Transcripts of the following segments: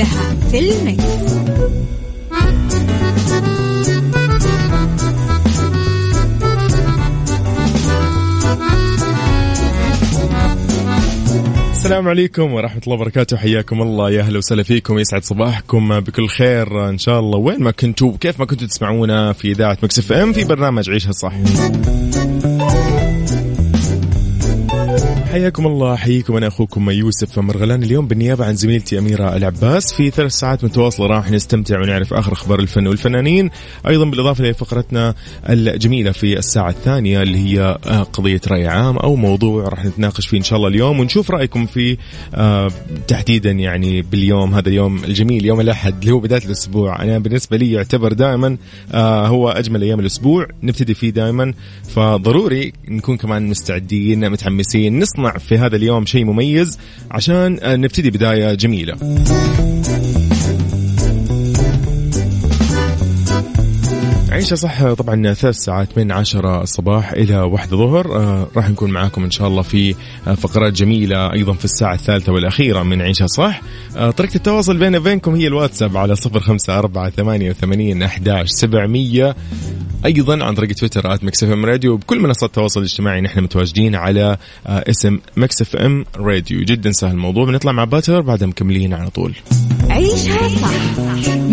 كلها في ال Mix. السلام عليكم ورحمة الله وبركاته. حياكم الله. يا أهلا وسهلا فيكم. يسعد صباحكم بكل خير. إن شاء الله. وين ما كنتوا كيف ما كنتوا تسمعونا في إذاعة Mix FM في برنامج عيشها صح حياكم الله حييكم أنا أخوكم يوسف مرغلان. اليوم بالنيابة عن زميلتي أميرة العباس. في ثلاث ساعات متواصلة راح نستمتع ونعرف آخر أخبار الفن والفنانين. أيضا بالإضافة لفقرتنا الجميلة في الساعة الثانية اللي هي آه، قضية رأي عام أو موضوع راح نتناقش فيه إن شاء الله اليوم ونشوف رأيكم فيه آه، تحديدا يعني باليوم هذا اليوم الجميل يوم الأحد اللي هو بداية الأسبوع. أنا بالنسبة لي يعتبر دائما آه، هو أجمل أيام الأسبوع نبتدي فيه دائما. فضروري نكون كمان مستعدين متحمسين نصنع نصنع في هذا اليوم شيء مميز عشان نبتدي بداية جميلة. عيشة صح. طبعا ثلاث ساعات من عشرة الصباح إلى واحدة ظهر آه راح نكون معاكم إن شاء الله في آه فقرات جميلة أيضا في الساعة الثالثة والأخيرة من عيشة صح. آه طريقة التواصل بيني وبينكم هي الواتساب على صفر خمسة أربعة ثمانية وثمانين أحداش سبعمية. أيضا عن طريق تويتر at Mix FM Radio. بكل منصات التواصل الاجتماعي نحن متواجدين على اسم Mix FM Radio. جدا سهل الموضوع. بنطلع مع Butter بعدها مكملين على طول. عيشها صح.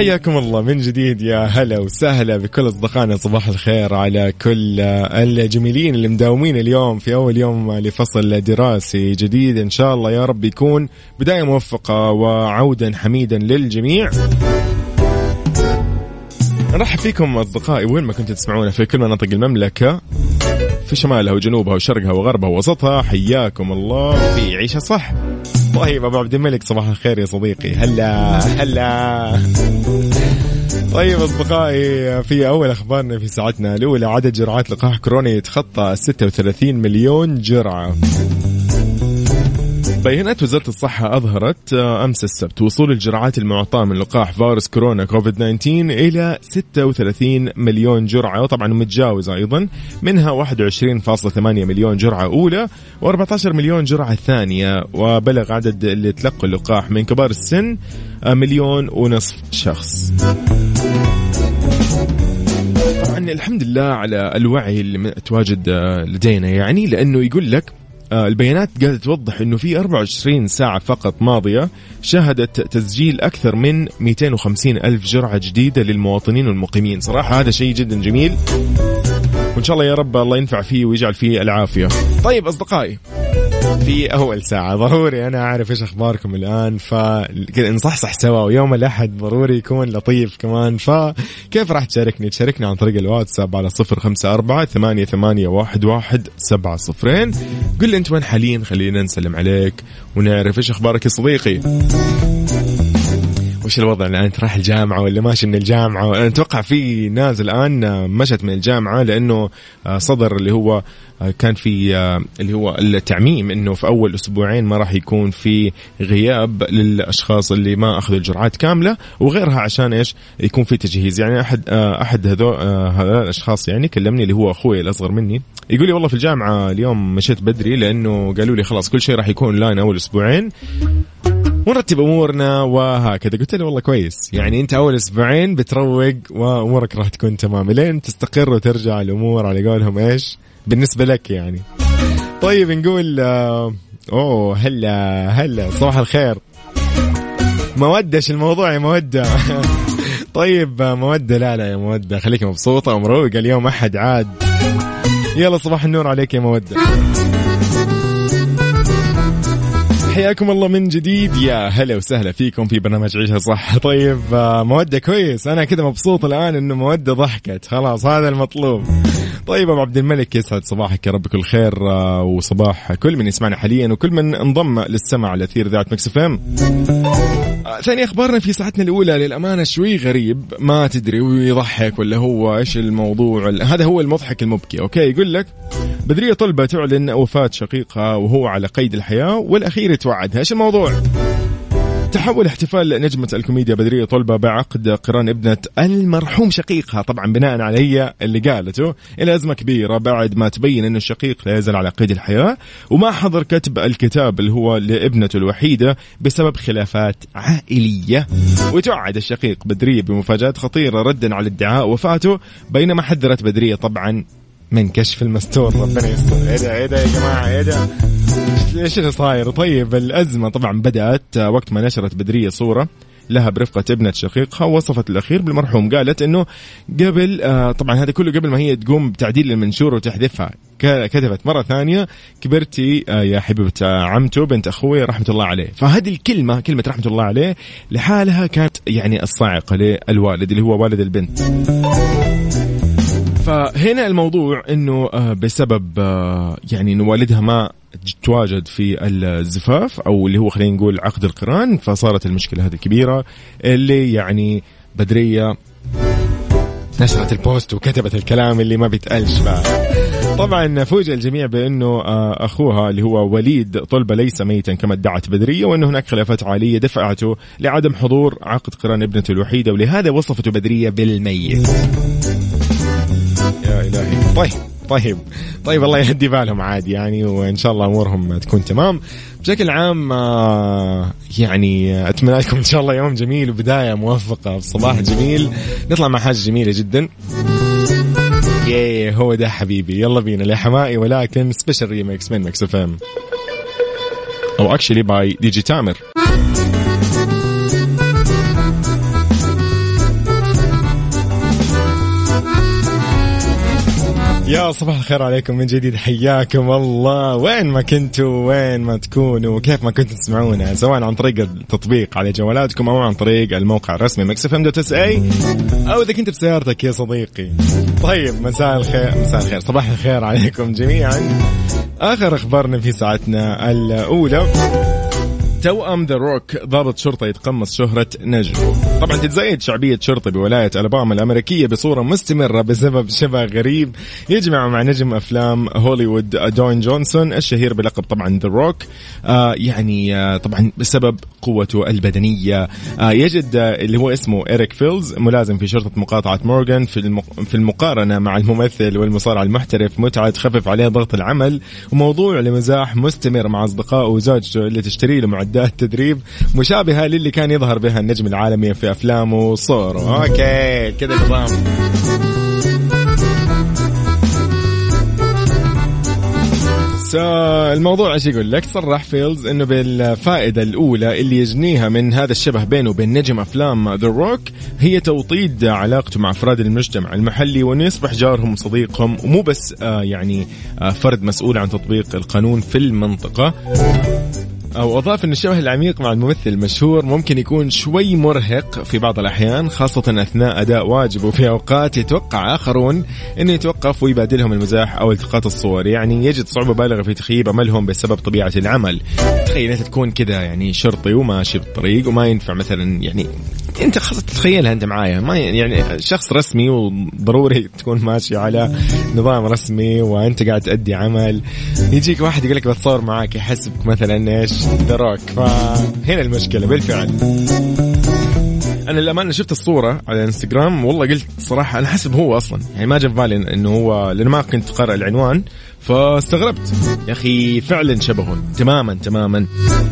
حياكم الله من جديد يا هلا وسهلا بكل أصدقائنا صباح الخير على كل الجميلين اللي مداومين اليوم في أول يوم لفصل دراسي جديد. إن شاء الله يا رب يكون بداية موفقة وعودا حميدا للجميع. نرحب فيكم أصدقائي وين ما كنتوا تسمعونا في كل مناطق المملكة في شمالها وجنوبها وشرقها وغربها ووسطها حياكم الله في عيشة صح. طيب أبو عبد الملك صباح الخير يا صديقي. هلا هلا. طيب أصدقائي في أول أخبارنا في ساعتنا الأولى عدد جرعات لقاح كورونا يتخطى 36 مليون جرعة. بيانات وزارة الصحة أظهرت آه، أمس السبت وصول الجرعات المعطاة من لقاح فيروس كورونا كوفيد 19 إلى 36 مليون جرعة وطبعا متجاوزة أيضا منها 21.8 مليون جرعة أولى و14 مليون جرعة ثانية وبلغ عدد اللي تلقوا اللقاح من كبار السن آه، مليون ونصف شخص. طبعا الحمد لله على الوعي اللي متواجد آه، لدينا يعني لأنه يقول لك البيانات قاعدة توضح أنه في 24 ساعة فقط ماضية شهدت تسجيل أكثر من 250 ألف جرعة جديدة للمواطنين والمقيمين. صراحة هذا شيء جدا جميل وإن شاء الله يا رب الله ينفع فيه ويجعل فيه العافية. طيب أصدقائي في أول ساعة. ضروري أنا أعرف إيش أخباركم الآن فكذا نصحصح سوا ويوم الأحد ضروري يكون لطيف كمان. فكيف راح تشاركني؟ تشاركني عن طريق الواتساب على صفر خمسة أربعة ثمانية, ثمانية واحد, واحد سبعة صفرين. قل لي أنت وين حاليا خلينا نسلم عليك ونعرف إيش أخبارك يا صديقي. وش الوضع؟ الان أنت رايح الجامعة ولا ماشي من الجامعة؟ أنا أتوقع في ناس الآن مشت من الجامعة لأنه آه، صدر اللي هو آه، كان في آه، اللي هو التعميم إنه في أول أسبوعين ما راح يكون في غياب للأشخاص اللي ما أخذوا الجرعات كاملة وغيرها عشان إيش؟ يكون في تجهيز. يعني أحد أحد هذول هذول الأشخاص يعني كلمني اللي هو أخوي الأصغر مني يقول لي والله في الجامعة اليوم مشيت بدري لأنه قالوا لي خلاص كل شيء راح يكون لاين أول أسبوعين. ونرتب أمورنا وهكذا. قلت له والله كويس. يعني أنت أول أسبوعين بتروق وأمورك راح تكون تمام. لين تستقر وترجع الأمور على قولهم إيش؟ بالنسبة لك يعني. طيب نقول آه، أوه هلا هلا صباح الخير. مودة إيش الموضوع يا مودة؟ طيب آه، مودة لا لا يا مودة خليك مبسوطة ومروقة اليوم أحد عاد. يلا صباح النور عليك يا مودة. حياكم الله من جديد. يا هلا وسهلا فيكم في برنامج عيشها صح. طيب آه، مودة كويس. أنا كذا مبسوط الآن إنه مودة ضحكت. خلاص هذا المطلوب. طيب أبو عبد الملك يسعد صباحك. يا رب كل خير آه، وصباح كل من يسمعنا حاليا وكل من انضم للسمع على ذات Mix FM. ثاني أخبارنا في ساعتنا الأولى للأمانة شوي غريب ما تدري ويضحك ولا هو إيش الموضوع هذا هو المضحك المبكي أوكي؟ يقول لك بدرية طلبة تعلن وفاة شقيقها وهو على قيد الحياة والأخير يتوعدها إيش الموضوع؟ تحول احتفال نجمة الكوميديا بدرية طلبة بعقد قران ابنة المرحوم شقيقها. طبعا بناء على هي اللي قالته إلى أزمة كبيرة بعد ما تبين أن الشقيق لا يزال على قيد الحياة وما حضر كتب الكتاب اللي هو لابنته الوحيدة بسبب خلافات عائلية. وتوعد الشقيق بدرية بمفاجآت خطيرة ردا على ادعاء وفاته بينما حذرت بدرية طبعا من كشف المستور. ربنا يستر. إيه ده إيه ده يا جماعة إيه ده؟ إيش اللي صاير؟ طيب الأزمة طبعا بدأت وقت ما نشرت بدرية صورة لها برفقة ابنة شقيقها وصفت الأخير بالمرحوم. قالت أنه قبل آه طبعا هذا كله قبل ما هي تقوم بتعديل المنشور وتحذفها. كتبت مرة ثانية كبرتي آه يا حبيبة عمته بنت أخوي رحمة الله عليه. فهذه الكلمة كلمة رحمة الله عليه لحالها كانت يعني الصاعقة للوالد اللي هو والد البنت. فهنا الموضوع إنه آه، بسبب آه، يعني إنه والدها ما تواجد في الزفاف أو اللي هو خلينا نقول عقد القران فصارت المشكلة هذه الكبيره اللي يعني بدرية نشرت البوست وكتبت الكلام اللي ما بيتقالش طبعا فوجئ الجميع بإنه آه، أخوها اللي هو وليد طلبة ليس ميتا كما ادعت بدرية وإنه هناك خلافات عائليه دفعته لعدم حضور عقد قران ابنته الوحيدة ولهذا وصفته بدرية بالميت. يا الهي طيب طيب طيب الله يهدي بالهم عادي يعني وإن شاء الله أمورهم تكون تمام. بشكل عام آه، يعني أتمنى لكم إن شاء الله يوم جميل وبداية موفقة. بصباح جميل. نطلع مع حاجة جميلة جدا. ياي هو ده حبيبي. يلا بينا لحماقي ولكن special remix من Mix FM. أو actually by DJ تامر يا صباح الخير عليكم من جديد حياكم الله. وين ما كنتوا وين ما تكونوا وكيف ما كنتوا تسمعونا سواء عن طريق التطبيق على جوالاتكم أو عن طريق الموقع الرسمي Mix FM dot اي أو إذا كنت بسيارتك يا صديقي. طيب مساء الخير مساء الخير صباح الخير عليكم جميعا. آخر أخبارنا في ساعتنا الأولى. توأم The Rock ضابط شرطة يتقمص شهرة نجم. طبعا تتزايد شعبية شرطة بولاية ألاباما الأمريكية بصورة مستمرة بسبب شبه غريب يجمع مع نجم أفلام هوليوود دوين جونسون الشهير بلقب طبعا The Rock آه يعني آه طبعا بسبب قوته البدنية. آه يوجد آه اللي هو اسمه إريك فيلز ملازم في شرطة مقاطعة مورغان في في المقارنة مع الممثل والمصارع المحترف متعة تخفف عليه ضغط العمل وموضوع لمزاح مستمر مع أصدقائه وزوجته اللي تشتري له معدات تدريب مشابهة للي كان يظهر بها النجم العالمي في أفلامه وصوره okay كذا نظام. الموضوع إيش يقول لك؟ صرح فيلز إنه بالفائدة الأولى اللي يجنيها من هذا الشبه بينه وبين نجم أفلام ذا روك هي توطيد علاقته مع أفراد المجتمع المحلي وانه يصبح جارهم وصديقهم ومو بس آه يعني آه فرد مسؤول عن تطبيق القانون في المنطقة. أو أضاف أن الشبه العميق مع الممثل المشهور ممكن يكون شوي مرهق في بعض الأحيان خاصة أثناء أداء واجبه في أوقات يتوقع آخرون أنه يتوقف ويبادلهم المزاح أو التقاط الصور. يعني يجد صعوبة بالغة في تخييب أملهم بسبب طبيعة العمل. تخيل أنت تكون كذا يعني شرطي وماشي بالطريق وما ينفع مثلا يعني أنت خلاص تتخيلها أنت معايا. ما يعني شخص رسمي وضروري تكون ماشي على نظام رسمي وأنت قاعد تأدي عمل. يجيك واحد يقول لك بتصور معاك يحسبك مثلا إيش دروك فهنا المشكلة بالفعل. أنا للأمانة شفت الصورة على الانستغرام والله قلت صراحة أنا حسب هو أصلا. يعني ما جاب بالي إنه هو لأن ما كنت قارئ العنوان فاستغربت. يا أخي فعلا شبهه تماما تماما.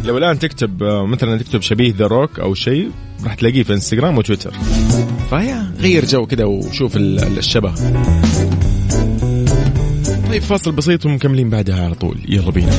لو الآن تكتب مثلا تكتب شبيه ذا روك أو شيء راح تلاقيه في إنستغرام وتويتر. فيا غير جو كذا وشوف الشبه. طيب فاصل بسيط ومكملين بعدها على طول. يلا بينا.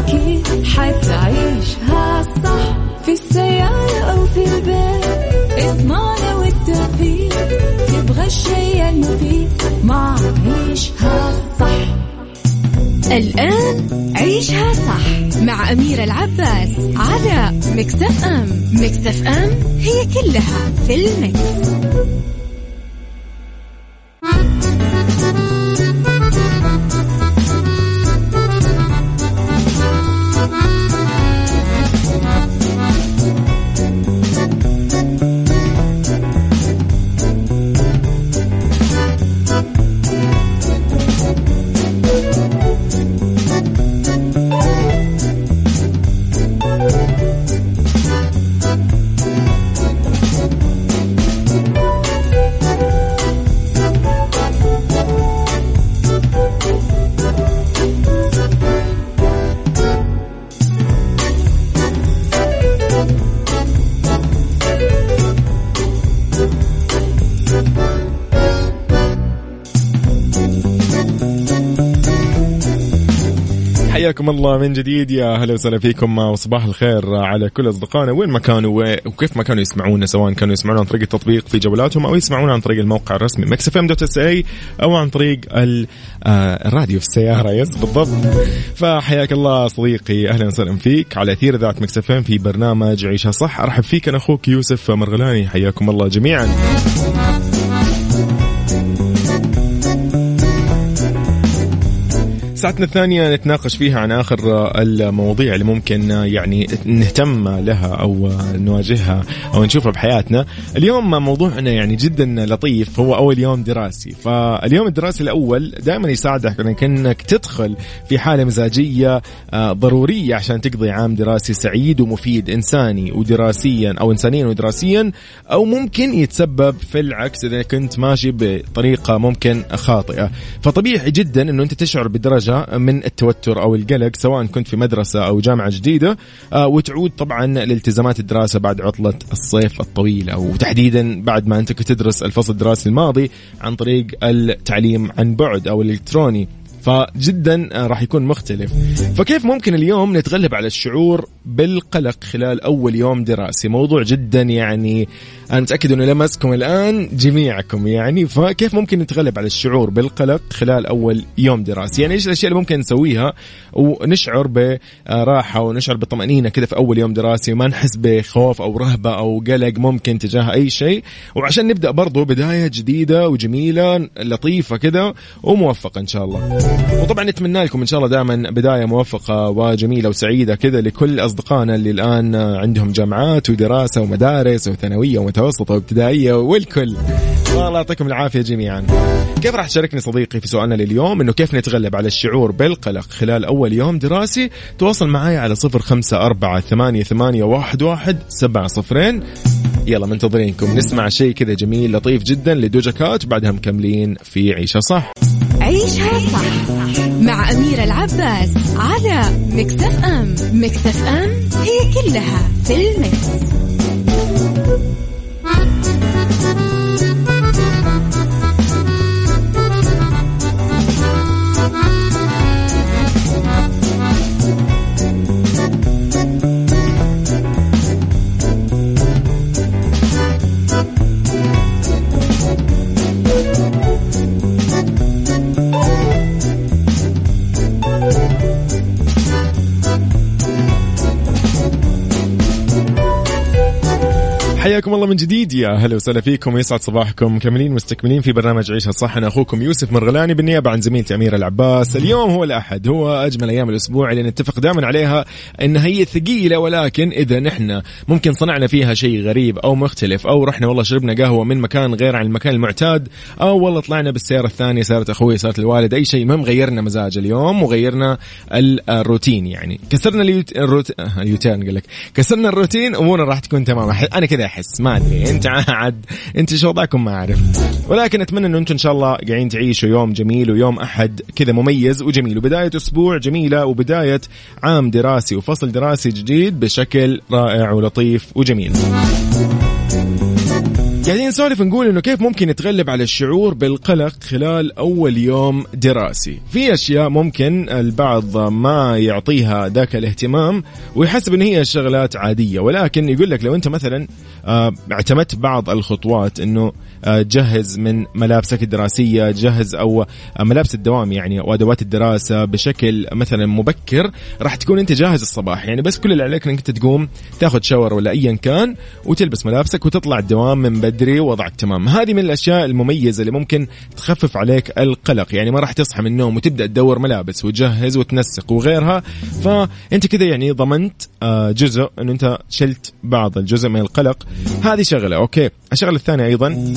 أكيد حتعيشها صح في السيارة أو في البيت. اضمعنا والتوفيق. تبغى الشي المفيد. ما عيشها صح. الآن عيشها صح مع أميرة العباس على مكتف أم. مكتف أم هي كلها في المكس. حياكم الله من جديد. يا هلا وسهلا فيكم. وصباح الخير على كل أصدقائنا. وين ما كانوا وكيف ما كانوا يسمعونا سواء كانوا يسمعونا عن طريق التطبيق في جوالاتهم أو يسمعونا عن طريق الموقع الرسمي مكس اف ام دوت اس اي أو عن طريق ال- آه، الراديو في السيارة. yes بالضبط. فحياك الله صديقي. أهلا وسهلا فيك. على أثير ذا مكس اف ام في برنامج عيشها صح. أرحب فيك أنا أخوك يوسف مرغلاني. حياكم الله جميعا. ساعتنا الثانية نتناقش فيها عن آخر المواضيع اللي ممكن يعني نهتم لها أو نواجهها أو نشوفها بحياتنا. اليوم موضوعنا يعني جدا لطيف هو أول يوم دراسي. فاليوم الدراسي الأول دائما يساعدك أنك أنك تدخل في حالة مزاجية آه، ضرورية عشان تقضي عام دراسي سعيد ومفيد إنساني ودراسيا أو إنسانيا ودراسيا أو ممكن يتسبب في العكس إذا كنت ماشي بطريقة ممكن خاطئة. فطبيعي جدا أنه أنت تشعر بدرجة من التوتر أو القلق سواء كنت في مدرسة أو جامعة جديدة آه، وتعود طبعا لالتزامات الدراسة بعد عطلة الصيف الطويلة وتحديدا بعد ما أنت كنت تدرس الفصل الدراسي الماضي عن طريق التعليم عن بعد أو الإلكتروني. فجدا راح يكون مختلف. فكيف ممكن اليوم نتغلب على الشعور بالقلق خلال أول يوم دراسي؟ موضوع جدا يعني أنا متأكد إنه لمسكم الآن جميعكم. يعني فكيف ممكن نتغلب على الشعور بالقلق خلال أول يوم دراسي؟ يعني إيش الأشياء اللي ممكن نسويها ونشعر براحة ونشعر بطمأنينة كذا في أول يوم دراسي وما نحس بخوف أو رهبة أو قلق ممكن تجاه أي شيء؟ وعشان نبدأ برضو بداية جديدة وجميلة لطيفة كذا وموفقة إن شاء الله. وطبعا نتمنى لكم إن شاء الله دائما بداية موفقة وجميلة وسعيدة كذا لكل أصدقائنا اللي الآن عندهم جامعات ودراسة ومدارس وثانوية ومتوسطه وابتدائية والكل. والله يعطيكم العافية جميعا. كيف راح تشاركني صديقي في سؤالنا لليوم؟ إنه كيف نتغلب على الشعور بالقلق خلال أول يوم دراسي؟ تواصل معي على صفر خمسة أربعة ثمانية, ثمانية واحد, واحد سبعة صفرين. يلا منتظرينكم. نسمع شيء كذا جميل لطيف جدا لدوجا كات وبعدها مكملين في عيشها صح. عيشها صح مع أميرة العباس على مكتف أم. مكتف أم هي كلها في المكس. حياكم الله من جديد يا هلا وسهلا فيكم ويسعد صباحكم. مكملين مستكملين في برنامج عيشها صح أنا أخوكم يوسف مرغلاني بالنيابة عن زميلتي أميرة العباس. اليوم هو الأحد. هو أجمل أيام الأسبوع اللي نتفق دائما عليها انها هي ثقيلة ولكن إذا نحن ممكن صنعنا فيها شيء غريب أو مختلف أو رحنا والله شربنا قهوة من مكان غير عن المكان المعتاد أو والله طلعنا بالسيارة الثانية سيارة أخوي سيارة الوالد أي شيء. المهم غيرنا مزاج اليوم وغيرنا الروتين يعني. كسرنا اليوتيرن قال لك. كسرنا الروتين امورنا راح تكون تمام. أنا كذا أحس. ما أدري. انت عاد انت شو وضعكم ما اعرف. ولكن أتمنى إنه أنتم إن شاء الله قاعدين تعيشوا يوم جميل ويوم أحد كذا مميز وجميل. وبداية أسبوع جميلة وبداية عام دراسي وفصل دراسي جديد بشكل رائع ولطيف وجميل. قاعدين نسولف نقول إنه كيف ممكن نتغلب على الشعور بالقلق خلال أول يوم دراسي. في أشياء ممكن البعض ما يعطيها ذاك الاهتمام ويحسب ان هي شغلات عادية ولكن يقول لك لو أنت مثلا آه، اعتمدت بعض الخطوات إنه جهز من ملابسك الدراسية جهز أو آه، ملابس الدوام يعني وأدوات الدراسة بشكل مثلا مبكر. راح تكون أنت جاهز الصباح يعني بس كل اللي عليك إنك أنت تقوم تاخذ شاور ولا ايا كان وتلبس ملابسك وتطلع الدوام من بدري ووضعك تمام. هذه من الأشياء المميزة اللي ممكن تخفف عليك القلق يعني ما راح تصحى من النوم وتبدأ تدور ملابس وتجهز وتنسق وغيرها. فأنت كذا يعني ضمنت جزء انه أنت شلت بعض الجزء من القلق. هذه شغلة أوكي. الشغلة الثانية أيضا.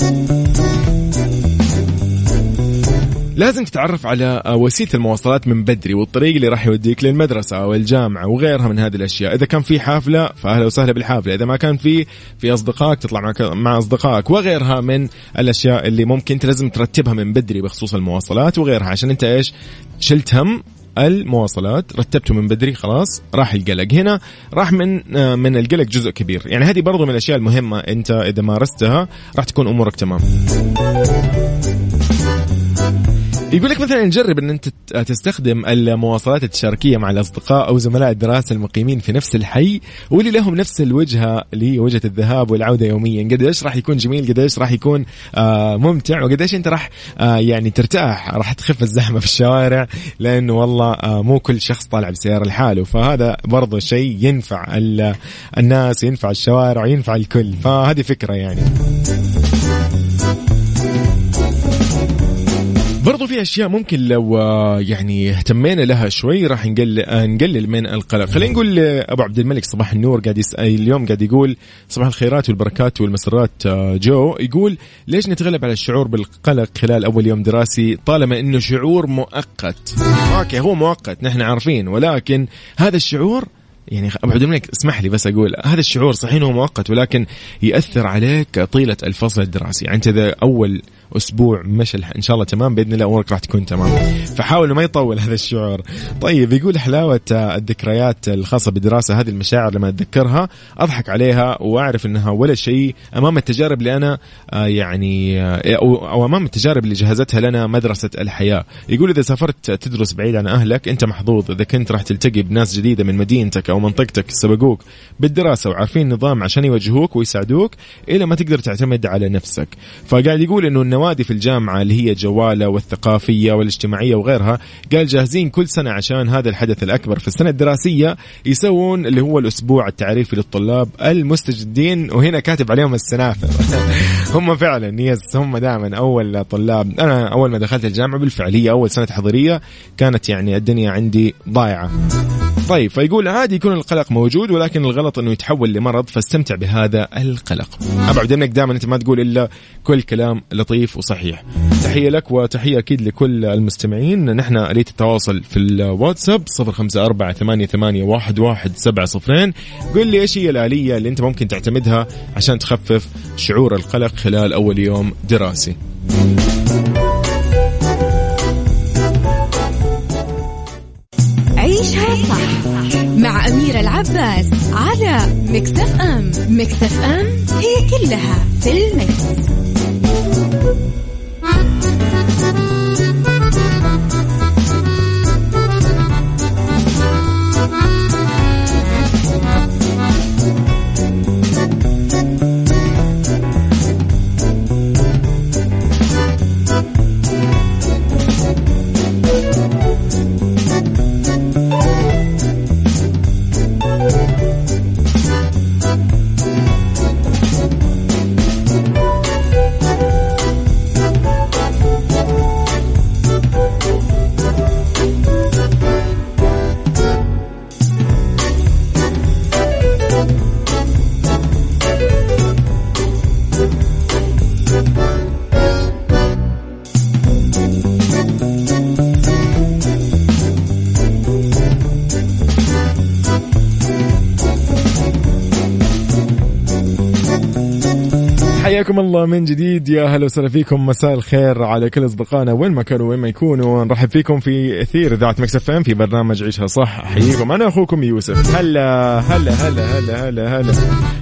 لازم تتعرف على وسيلة المواصلات من بدري والطريق اللي راح يوديك للمدرسة أو الجامعة وغيرها من هذه الأشياء، إذا كان في حافلة فأهلا وسهلا بالحافلة، إذا ما كان في في أصدقائك تطلع مع مع أصدقائك وغيرها من الأشياء اللي ممكن أنت لازم ترتبها من بدري بخصوص المواصلات وغيرها. عشان أنت إيش؟ شلت هم المواصلات. رتبته من بدري خلاص راح القلق هنا راح من آه، من القلق جزء كبير. يعني هذه برضو من الأشياء المهمة أنت إذا مارستها راح تكون أمورك تمام. يقول لك مثلا نجرب إن أنت تستخدم المواصلات التشاركية مع الأصدقاء أو زملاء الدراسة المقيمين في نفس الحي واللي لهم نفس الوجهة اللي هي وجهه الذهاب والعودة يوميا. قديش راح يكون جميل قديش راح يكون آه ممتع وقديش أنت راح آه يعني ترتاح راح تخف الزحمة في الشوارع لأنه والله آه مو كل شخص طالع بسيارة لحاله. فهذا برضه شيء ينفع الناس ينفع الشوارع وينفع الكل. فهذه فكرة يعني. برضو في أشياء ممكن لو آه، يعني اهتمينا لها شوي راح نقلل آه، نقلل من القلق. خلينا نقول أبو عبد الملك صباح النور قاعد يسأل اليوم قاعد يقول صباح الخيرات والبركات والمسرات آه، جو. يقول ليش نتغلب على الشعور بالقلق خلال أول يوم دراسي طالما إنه شعور مؤقت؟ okay هو مؤقت نحن عارفين ولكن هذا الشعور يعني أبو عبد الملك اسمح لي بس أقول هذا الشعور صحيح هو مؤقت ولكن يأثر عليك طيلة الفصل الدراسي. يعني أنت إذا أول أسبوع مشى إن شاء الله تمام بإذن الله أمورك راح تكون تمام. فحاولوا ما يطول هذا الشعور. طيب يقول حلاوة الذكريات الخاصة بالدراسة هذه المشاعر لما أتذكرها أضحك عليها وأعرف إنها ولا شيء أمام التجارب اللي أنا آه، يعني آه، أو أمام التجارب اللي جهزتها لنا مدرسة الحياة. يقول إذا سافرت تدرس بعيد عن أهلك أنت محظوظ. إذا كنت راح تلتقي بناس جديدة من مدينتك أو منطقتك سبقوك بالدراسة وعارفين النظام عشان يوجهوك ويساعدوك إلى ما تقدر تعتمد على نفسك. فقاعد يقول إنه النوادي في الجامعة اللي هي جوالة والثقافية والاجتماعية وغيرها قال جاهزين كل سنة عشان هذا الحدث الأكبر في السنة الدراسية يسوون اللي هو الأسبوع التعريفي للطلاب المستجدين وهنا كاتب عليهم السنافر. هم فعلا يس هم دائما أول طلاب. أنا أول ما دخلت الجامعة بالفعلية أول سنة حضرية كانت يعني الدنيا عندي ضايعة. طيب فيقول عادي يكون القلق موجود ولكن الغلط إنه يتحول لمرض فاستمتع بهذا القلق. أبعد انك دائما أنت ما تقول إلا كل كلام لطيف وصحيح. تحية لك وتحية أكيد لكل المستمعين. نحن اليه التواصل في الواتساب 0548811700 قل لي إيش هي الآلية اللي أنت ممكن تعتمدها عشان تخفف شعور القلق خلال أول يوم دراسي؟ على مكتف أم مكتف أم هي كلها في المكس. حياكم الله من جديد. يا هلا وسهلا فيكم. مساء الخير على كل أصدقائنا وين ما كانوا وين ما يكونوا. نرحب فيكم في إثير إذاعة مكس في برنامج عيشها صح. أحييكم. أنا أخوكم يوسف. هلا هلا هلا هلا هلا هلا.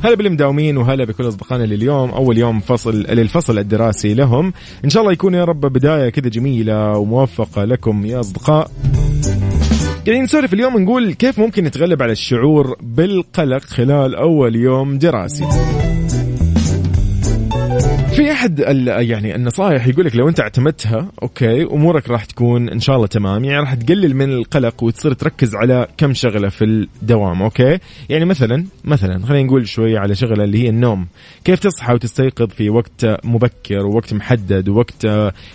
هلا بالمداومين وهلا بكل أصدقائنا لليوم. أول يوم فصل للفصل الدراسي لهم. إن شاء الله يكون يا رب بداية كذا جميلة وموفقة لكم يا أصدقاء. قاعدين نسولف اليوم نقول كيف ممكن نتغلب على الشعور بالقلق خلال أول يوم دراسي. أحد يعني النصائح يقول لك لو أنت اعتمدتها okay أمورك راح تكون إن شاء الله تمام. يعني راح تقلل من القلق وتصير تركز على كم شغلة في الدوام okay؟ يعني مثلا مثلا خلينا نقول شوية على شغلة اللي هي النوم. كيف تصحى وتستيقظ في وقت مبكر ووقت محدد ووقت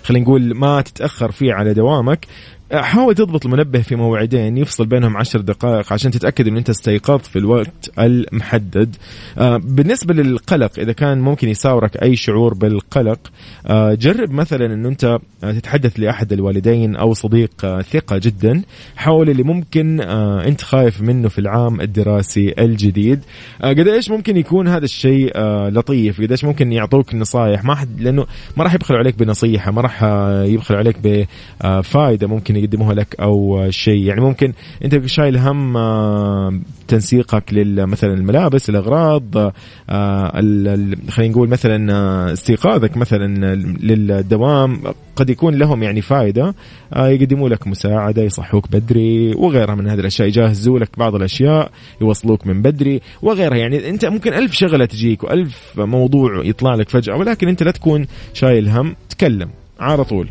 خلينا نقول ما تتأخر فيه على دوامك؟ حاول تضبط المنبه في موعدين يفصل بينهم عشر دقائق عشان تتأكد إن أنت استيقظت في الوقت المحدد. آه، بالنسبة للقلق إذا كان ممكن يساورك أي شعور بالقلق آه، جرب مثلا انه أنت آه، تتحدث لأحد الوالدين أو صديق ثقة جدا. حول اللي ممكن أنت خايف منه في العام الدراسي الجديد. قد إيش ممكن يكون هذا الشيء لطيف؟ قد إيش ممكن يعطوك نصائح ما حد لأنه ما راح يبخلوا عليك بنصيحة ما راح يبخلوا عليك بفائده ممكن يقدموها لك أو شيء. يعني ممكن أنت شايل هم آه، تنسيقك مثلا الملابس الأغراض آه، خلينا نقول مثلا آه، استيقاظك مثلا للدوام. قد يكون لهم يعني فائده يقدموا لك مساعدة يصحوك بدري وغيرها من هذه الأشياء. يجهزوا لك بعض الأشياء يوصلوك من بدري وغيرها. يعني أنت ممكن ألف شغلة تجيك وألف موضوع يطلع لك فجأة ولكن أنت لا تكون شايل هم تكلم على طول.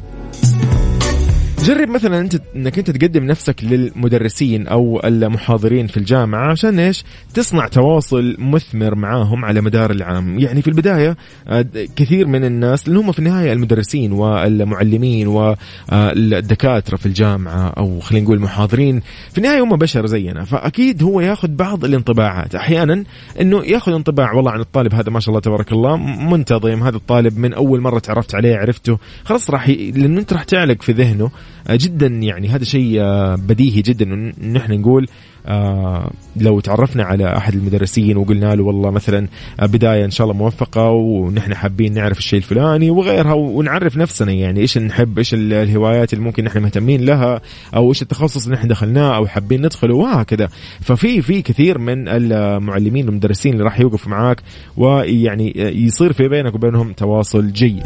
جرب مثلا انت إنك أنت تقدم نفسك للمدرسين أو المحاضرين في الجامعة عشان إيش؟ تصنع تواصل مثمر معاهم على مدار العام، يعني في البداية آه، كثير من الناس لأن هم في النهاية المدرسين والمعلمين والدكاترة في الجامعة أو خلينا نقول المحاضرين، في النهاية هم بشر زينا، فأكيد هو ياخذ بعض الانطباعات، أحيانا إنه ياخذ انطباع والله عن الطالب هذا ما شاء الله تبارك الله منتظم، هذا الطالب من أول مرة تعرفت عليه عرفته، خلاص راح ي... لأنه أنت راح تعلق في ذهنه. جدا يعني هذا شيء آه، بديهي جدا. إن إحنا نقول آه لو تعرفنا على أحد المدرسين وقلنا له والله مثلا آه، بداية إن شاء الله موفقة ونحن حابين نعرف الشيء الفلاني وغيرها ونعرف نفسنا يعني إيش نحب إيش الهوايات اللي ممكن نحن مهتمين لها أو إيش التخصص اللي نحن دخلناه أو حابين ندخله وهكذا. ففي في كثير من المعلمين والمدرسين اللي راح يوقفوا معاك ويعني يصير في بينك وبينهم تواصل جيد.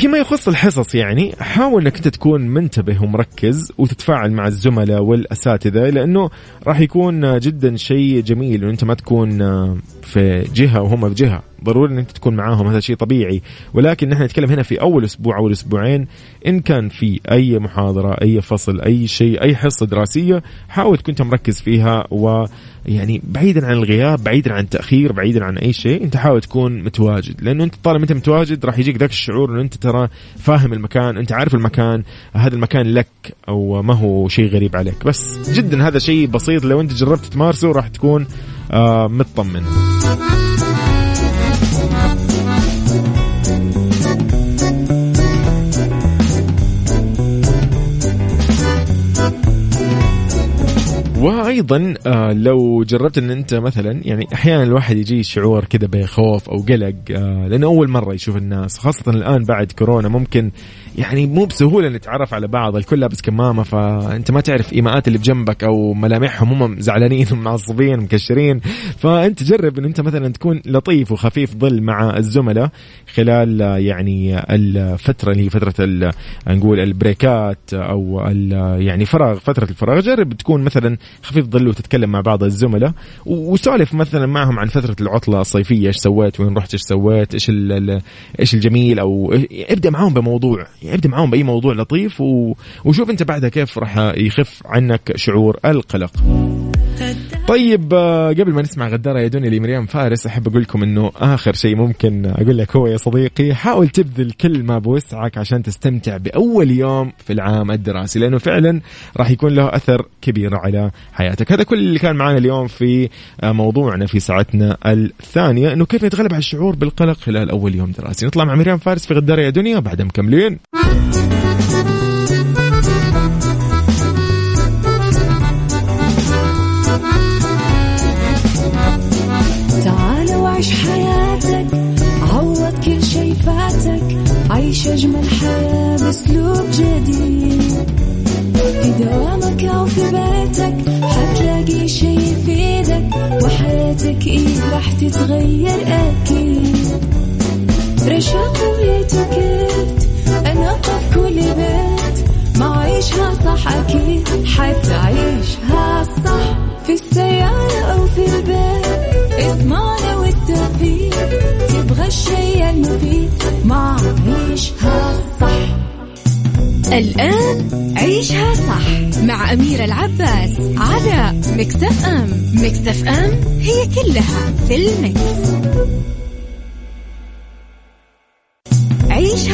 فيما يخص الحصص يعني حاول إنك أنت تكون منتبه ومركز وتتفاعل مع الزملاء والأساتذة لأنه راح يكون جدا شيء جميل انه أنت ما تكون في جهة وهم في جهة. ضروري إن أنت تكون معاهم هذا شيء طبيعي. ولكن نحن نتكلم هنا في أول أسبوع أو أسبوعين إن كان في أي محاضرة أي فصل أي شيء أي حصة دراسية حاول تكون أنت مركز فيها ويعني بعيدا عن الغياب بعيدا عن التأخير بعيدا عن أي شيء أنت حاول تكون متواجد. لأنه أنت طالما أنت متواجد راح يجيك ذاك الشعور إنه أنت ترى فاهم المكان أنت عارف المكان هذا المكان لك أو ما هو شيء غريب عليك. بس جدا هذا شيء بسيط لو أنت جربت تمارسه راح تكون آه مطمن. وأيضا آه لو جربت إن أنت مثلا يعني أحيانا الواحد يجي شعور كذا بخوف أو قلق آه لأنه أول مرة يشوف الناس خاصة الآن بعد كورونا ممكن يعني مو بسهولة نتعرف على بعض الكل لابس كمامة فأنت ما تعرف إيماءات اللي بجنبك أو ملامحهم هم زعلانين ومعصبين مكشرين. فأنت جرب إن أنت مثلا تكون لطيف وخفيف ظل مع الزملاء خلال يعني الفترة اللي هي فترة نقول ال breakات أو يعني فراغ فترة الفراغ. جرب تكون مثلا خفيف ظل وتتكلم مع بعض الزملاء وسولف مثلا معهم عن فترة العطلة الصيفية إيش سويت؟ وين رحت؟ إيش سويت؟ إيش إيش الجميل؟ أو إبدأ معهم بموضوع. ابدا معاهم بأي موضوع لطيف و... وشوف أنت بعدها كيف راح يخف عنك شعور القلق. طيب آه، قبل ما نسمع غدارة يا دنيا لميريام فارس أحب أقول لكم أنه آخر شيء ممكن أقول لك هو يا صديقي حاول تبذل كل ما بوسعك عشان تستمتع بأول يوم في العام الدراسي لأنه فعلا راح يكون له أثر كبير على حياتك. هذا كل اللي كان معنا اليوم في آه، موضوعنا في ساعتنا الثانية أنه كيف نتغلب على الشعور بالقلق خلال أول يوم دراسي. نطلع مع مريم فارس في غدارة يا دنيا بعد مكملين. تعال وعيش حياتك عوض كل شي فاتك عيش أجمل حياة بأسلوب جديد. في دوامك أو في بيتك حتلاقي شي يفيدك وحياتك إيه راح تتغير أكيد. رشاق ويتكت أنا في كل بيت ما عيشها صح أكيد حتعيشها صح. في السيارة أو في البيت إضمعنا والتوفيق. تبغى الشيء المفيد ما عيشها صح. الآن عيشها صح مع أميرة العباس على مكتف أم. مكتف أم هي كلها في المكس.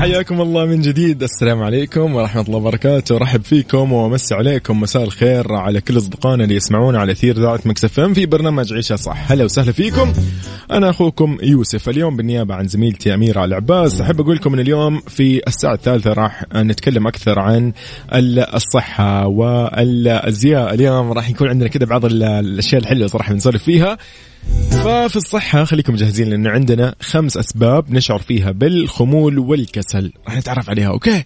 حياكم الله من جديد. السلام عليكم ورحمة الله وبركاته. أرحب فيكم وأمسي عليكم مساء الخير على كل أصدقائنا اللي يسمعونا على أثير ذا مكس اف ام في برنامج عيشها صح. هلا وسهلا فيكم. أنا أخوكم يوسف. اليوم بالنيابة عن زميلتي أميرة العباس. أحب أقول لكم أن اليوم في الساعة الثالثة راح نتكلم أكثر عن الصحة والأزياء. اليوم راح يكون عندنا كده بعض الأشياء الحلوة صراحة بنسولف فيها. ففي الصحة خليكم جاهزين لأنه عندنا خمس أسباب نشعر فيها بالخمول والكسل. راح نتعرف عليها okay؟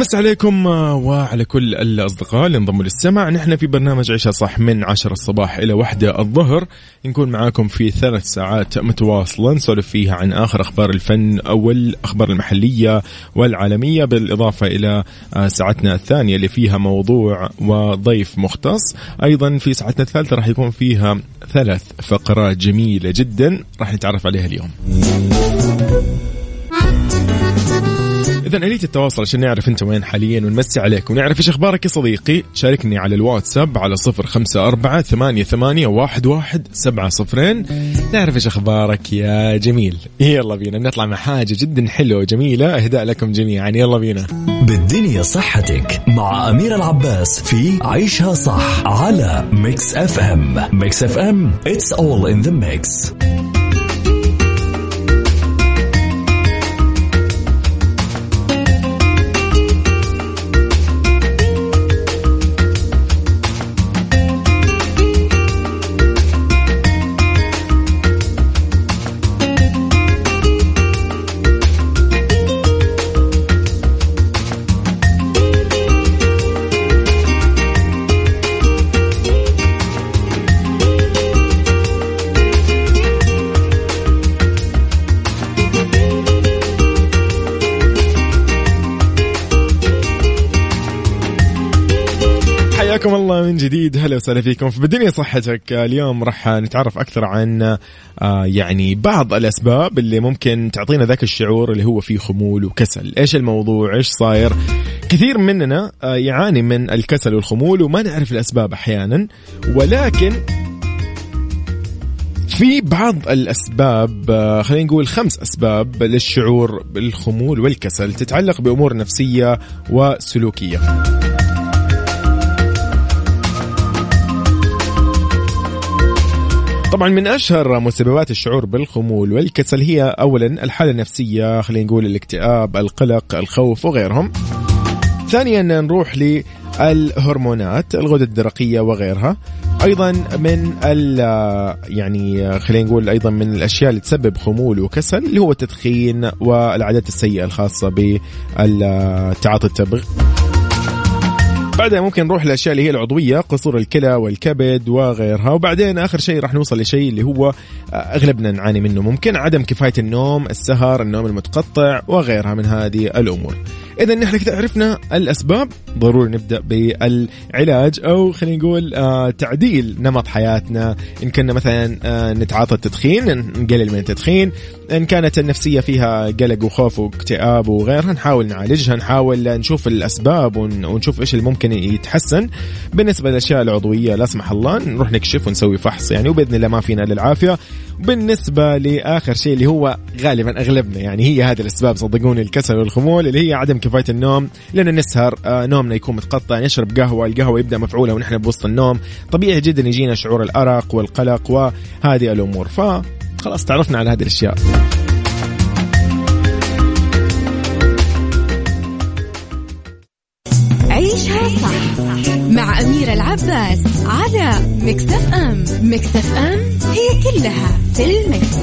أمس عليكم وعلى كل الأصدقاء اللي انضموا للسمع نحن في برنامج عيشة صح من عشر الصباح إلى واحدة الظهر. نكون معاكم في ثلاث ساعات متواصلة نسولف فيها عن آخر أخبار الفن والأخبار المحلية والعالمية بالإضافة إلى ساعتنا الثانية اللي فيها موضوع وضيف مختص. أيضا في ساعتنا الثالثة راح يكون فيها ثلاث فقرات جميلة جدا راح نتعرف عليها اليوم. إذا آلية التواصل عشان نعرف أنت وين حاليا ونمسي عليك. ونعرف إيش أخبارك يا صديقي؟ شاركني على الواتساب على صفر خمسة أربعة ثمانية, ثمانية واحد, واحد سبعة صفرين. نعرف إيش أخبارك يا جميل. يلا بينا نطلع مع حاجة جدا حلوة وجميلة. إهداء لكم جميعا. يلا بينا. بالدنيا صحتك مع أميرة العباس في عيشها صح على ميكس أف أم ميكس أف أم It's all in the mix. جديد. هلا وسهلا فيكم. في بالدنيا صحتك اليوم راح نتعرف أكثر عن آه، يعني بعض الأسباب اللي ممكن تعطينا ذاك الشعور اللي هو فيه خمول وكسل. إيش الموضوع؟ إيش صاير؟ كثير مننا آه، يعاني من الكسل والخمول وما نعرف الأسباب أحيانا. ولكن في بعض الأسباب آه، خلينا نقول خمس أسباب للشعور بالخمول والكسل تتعلق بأمور نفسية وسلوكية. طبعا من أشهر مسببات الشعور بالخمول والكسل هي اولا الحالة النفسية خلينا نقول الاكتئاب القلق الخوف وغيرهم. ثانيا نروح للهرمونات الغدد الدرقية وغيرها. أيضا من ال يعني خلينا نقول أيضا من الأشياء اللي تسبب خمول وكسل اللي هو التدخين والعادات السيئة الخاصة بالتعاطي التبغ. بعدها ممكن نروح للاشياء اللي هي العضوية قصور الكلى والكبد وغيرها. وبعدين آخر شيء راح نوصل لشيء اللي هو أغلبنا نعاني منه ممكن عدم كفاية النوم السهر النوم المتقطع وغيرها من هذه الأمور. اذا نحن كده عرفنا الأسباب. ضروري نبدأ بالعلاج أو خلينا نقول آه تعديل نمط حياتنا. إن كنا مثلا آه نتعاطى التدخين نقلل من التدخين. إن كانت النفسية فيها قلق وخوف واكتئاب وغيرها نحاول نعالجها نحاول نشوف الأسباب ونشوف إيش اللي ممكن يتحسن. بالنسبة للأشياء العضوية لا سمح الله نروح نكشف ونسوي فحص يعني وبإذن الله ما فينا للعافيه بالنسبة لآخر شيء اللي هو غالبا أغلبنا يعني هي هذه الأسباب صدقوني الكسل والخمول اللي هي عدم كفاية النوم. لأن نسهر آه نومنا يكون متقطع نشرب قهوة القهوة يبدأ مفعولة ونحن بوسط النوم. طبيعي جدا يجينا شعور الأرق والقلق وهذه الأمور. ف خلاص تعرفنا على هذه الأشياء عيشها صح مع أميرة العباس على مكتف أم مكتف أم هي كلها في المكس.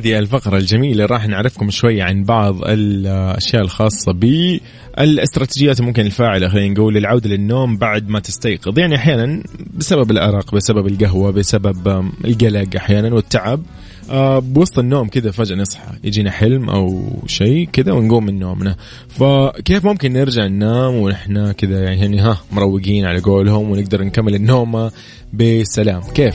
هذه الفقرة الجميلة راح نعرفكم شوي عن بعض الأشياء الخاصة بالاستراتيجيات ممكن الفاعلة خلينا نقول للعودة للنوم بعد ما تستيقظ. يعني أحيانا بسبب الأرق بسبب القهوة بسبب القلق أحيانا والتعب آه بوسط النوم كذا فجأة نصحى. يجينا حلم أو شيء كذا ونقوم من نومنا. فكيف ممكن نرجع ننام ونحن كذا يعني ها مروقين على قولهم ونقدر نكمل النوم بسلام؟ كيف؟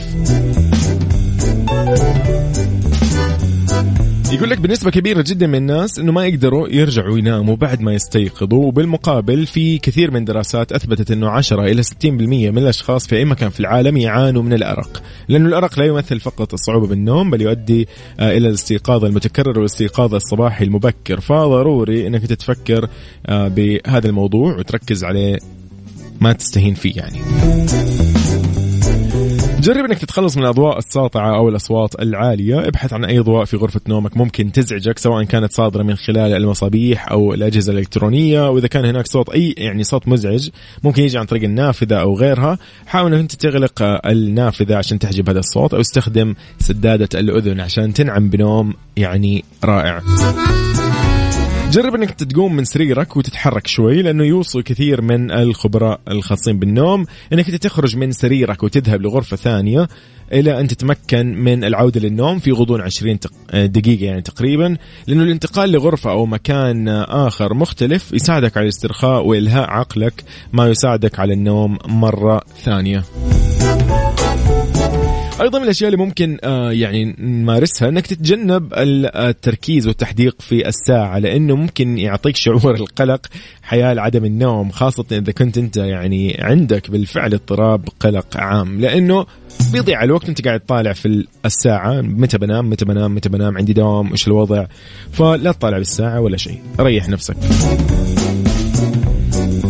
يقول لك بنسبة كبيرة جدا من الناس إنه ما يقدروا يرجعوا يناموا بعد ما يستيقظوا وبالمقابل في كثير من دراسات أثبتت إنه 10 إلى 60% من الأشخاص في أي مكان في العالم يعانوا من الأرق، لأنه الأرق لا يمثل فقط الصعوبة بالنوم بل يؤدي آه، إلى الاستيقاظ المتكرر والاستيقاظ الصباحي المبكر، فضروري إنك تتفكر آه، بهذا الموضوع وتركز عليه ما تستهين فيه يعني. جرب إنك تتخلص من الأضواء الساطعة أو الأصوات العالية. ابحث عن أي ضوء في غرفة نومك ممكن تزعجك سواء كانت صادرة من خلال المصابيح أو الأجهزة الإلكترونية. وإذا كان هناك صوت أي يعني صوت مزعج ممكن يجي عن طريق النافذة أو غيرها. حاول إنك أنت تغلق النافذة عشان تحجب هذا الصوت أو استخدم سدادة الأذن عشان تنعم بنوم يعني رائع. جرب انك تقوم من سريرك وتتحرك شوي لأنه يوصل كثير من الخبراء الخاصين بالنوم. إنك تخرج من سريرك وتذهب لغرفة ثانية إلى أن تتمكن من العودة للنوم في غضون 20 دقيقة يعني تقريبا. لأنه الانتقال لغرفة أو مكان آخر مختلف يساعدك على الاسترخاء وإلهاء عقلك ما يساعدك على النوم مرة ثانية. أيضا من الأشياء اللي ممكن آه يعني نمارسها إنك تتجنب التركيز والتحديق في الساعة لأنه ممكن يعطيك شعور القلق حيال عدم النوم خاصة إذا كنت أنت يعني عندك بالفعل اضطراب قلق عام لأنه بيضيع الوقت أنت قاعد طالع في الساعة متى بنام متى بنام متى بنام عندي دوام إيش الوضع؟ فلا تطالع بالساعة ولا شيء ريح نفسك.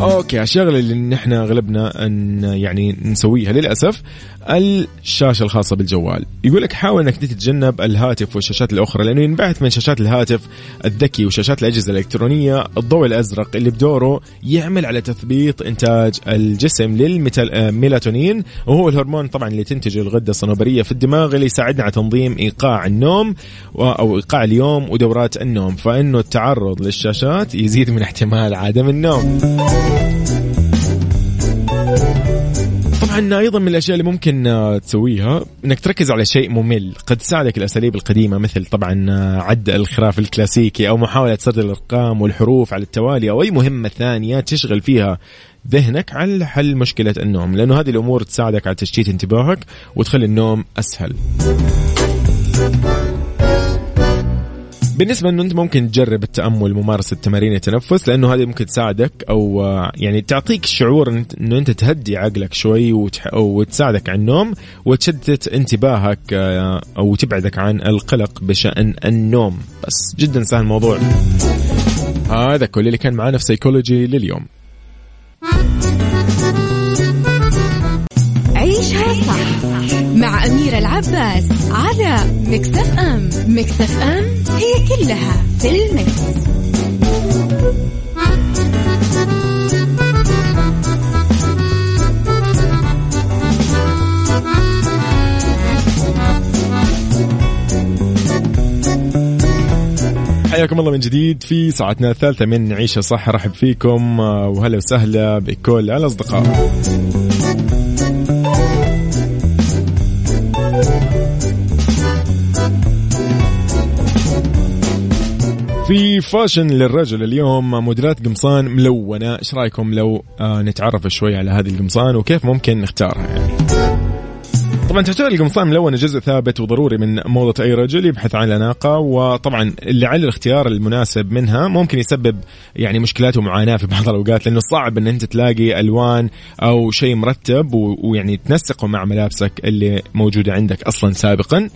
أوكي الشغلة اللي نحن أغلبنا أن يعني نسويها للأسف الشاشة الخاصة بالجوال. يقول لك حاول إنك تتجنب الهاتف والشاشات الأخرى لأنه ينبعث من شاشات الهاتف الذكي وشاشات الأجهزة الإلكترونية الضوء الأزرق اللي بدوره يعمل على تثبيط إنتاج الجسم للميلاتونين وهو الهرمون طبعا اللي تنتجه الغدة الصنوبرية في الدماغ اللي يساعدنا على تنظيم إيقاع النوم أو إيقاع اليوم ودورات النوم. فإنه التعرض للشاشات يزيد من احتمال عدم النوم. طبعا أيضا من الأشياء اللي ممكن آه، تسويها إنك تركز على شيء ممل. قد تساعدك الأساليب القديمة مثل طبعا آه، عد الخراف الكلاسيكي أو محاولة سرد الأرقام والحروف على التوالي أو أي مهمة ثانية تشغل فيها ذهنك على حل مشكلة النوم. لأنه هذه الأمور تساعدك على تشتيت انتباهك وتخلي النوم أسهل. بالنسبة إنه أنت ممكن تجرب التأمل ممارسه تمارين التنفس لأنه هذه ممكن تساعدك أو يعني تعطيك شعور إنه أنت تهدي عقلك شوي وتح... وتساعدك على النوم وتشتت انتباهك آه، أو تبعدك عن القلق بشأن النوم. بس جدا سهل الموضوع. هذا كل اللي كان معنا في سيكولوجي لليوم. عيشها صح. مع أميرة العباس على مكتف أم. مكتف أم هي كلها في المكس. حياكم الله من جديد في ساعتنا الثالثة من عيشة صح رحب فيكم آه، وهلا وسهلا بكل الأصدقاء. في فاشن للرجل اليوم موديلات قمصان ملونة. إيش رأيكم لو آه نتعرف شوي على هذه القمصان وكيف ممكن نختارها؟ يعني طبعا تعتبر القمصان ملونة جزء ثابت وضروري من موضة أي رجل يبحث عن الأناقة وطبعا على الاختيار المناسب منها ممكن يسبب يعني مشكلات ومعاناة في بعض الأوقات لأنه صعب أن أنت تلاقي ألوان أو شيء مرتب ويعني تنسقه مع ملابسك اللي موجودة عندك أصلا سابقا.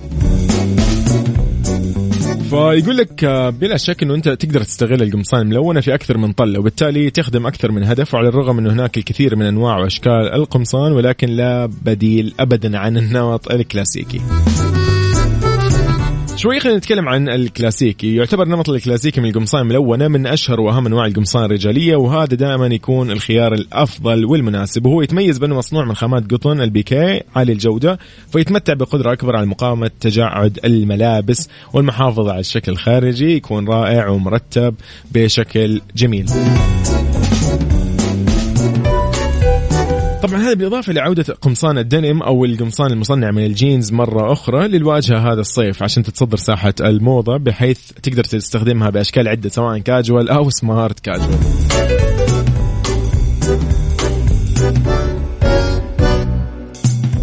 فيقول لك آه، بلا شك إنه أنت تقدر تستغل القمصان الملونه في أكثر من طلة وبالتالي تخدم أكثر من هدف وعلى الرغم إنه هناك الكثير من أنواع وأشكال القمصان ولكن لا بديل ابدا عن النمط الكلاسيكي. شوي خلينا نتكلم عن الكلاسيكي. يعتبر نمط الكلاسيكي من القمصان الملونة من أشهر وأهم أنواع القمصان الرجالية وهذا دائما يكون الخيار الأفضل والمناسب. وهو يتميز بأنه مصنوع من خامات قطن البيكي عالي الجودة فيتمتع بقدرة أكبر على مقاومة تجعد الملابس والمحافظة على الشكل الخارجي يكون رائع ومرتب بشكل جميل. طبعا هذا بالإضافة لعودة قمصان الدنم أو القمصان المصنع من الجينز مرة أخرى للواجهة هذا الصيف عشان تتصدر ساحة الموضة بحيث تقدر تستخدمها بأشكال عدة سواء كاجوال أو سمارت كاجوال.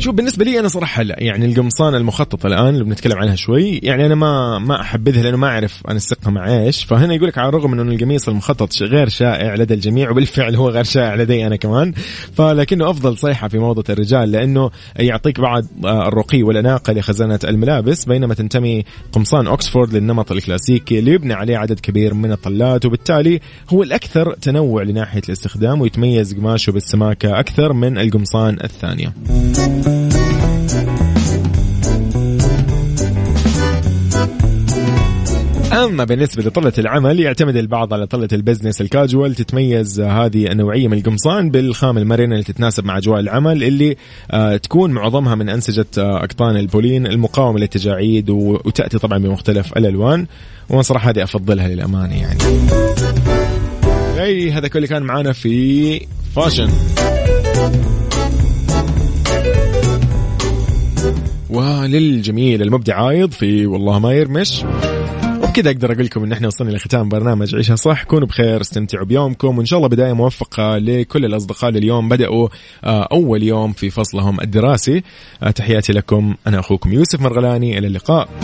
شوف بالنسبة لي أنا صراحة لا يعني القمصان المخططه الآن اللي بنتكلم عنها شوي يعني أنا ما ما أحبذها لأنه ما أعرف أنسقها مع إيش فهنا يقول لك على الرغم من انه القميص المخطط غير شائع لدى الجميع وبالفعل هو غير شائع لدي أنا كمان فلكنه أفضل صيحة في موضة الرجال لأنه يعطيك بعض الرقي والأناقة لخزانه الملابس بينما تنتمي قمصان أوكسفورد للنمط الكلاسيكي اللي يبنى عليه عدد كبير من الطلات وبالتالي هو الأكثر تنوع لناحية الاستخدام ويتميز قماشه بالسماكة أكثر من القمصان الثانية. اما بالنسبة لطلة العمل يعتمد البعض على طلة ال business ال casual تتميز هذه النوعية من القمصان بالخامه المرنه اللي تتناسب مع أجواء العمل اللي آه تكون معظمها من أنسجة آه أقطان البوبلين المقاومة للتجاعيد وتأتي طبعا بمختلف الألوان. وأنا صراحة هذه أفضلها للأمانة يعني. اي هذا كل كان معانا في fashion. وللجميل المبدع عايض في والله ما يرمش. وبكذا أقدر أقول لكم إن إحنا وصلنا لختام برنامج عيشها صح. كونوا بخير استمتعوا بيومكم وإن شاء الله بداية موفقة لكل الأصدقاء اللي اليوم بدأوا آه، أول يوم في فصلهم الدراسي. آه، تحياتي لكم. أنا أخوكم يوسف مرغلاني. إلى اللقاء.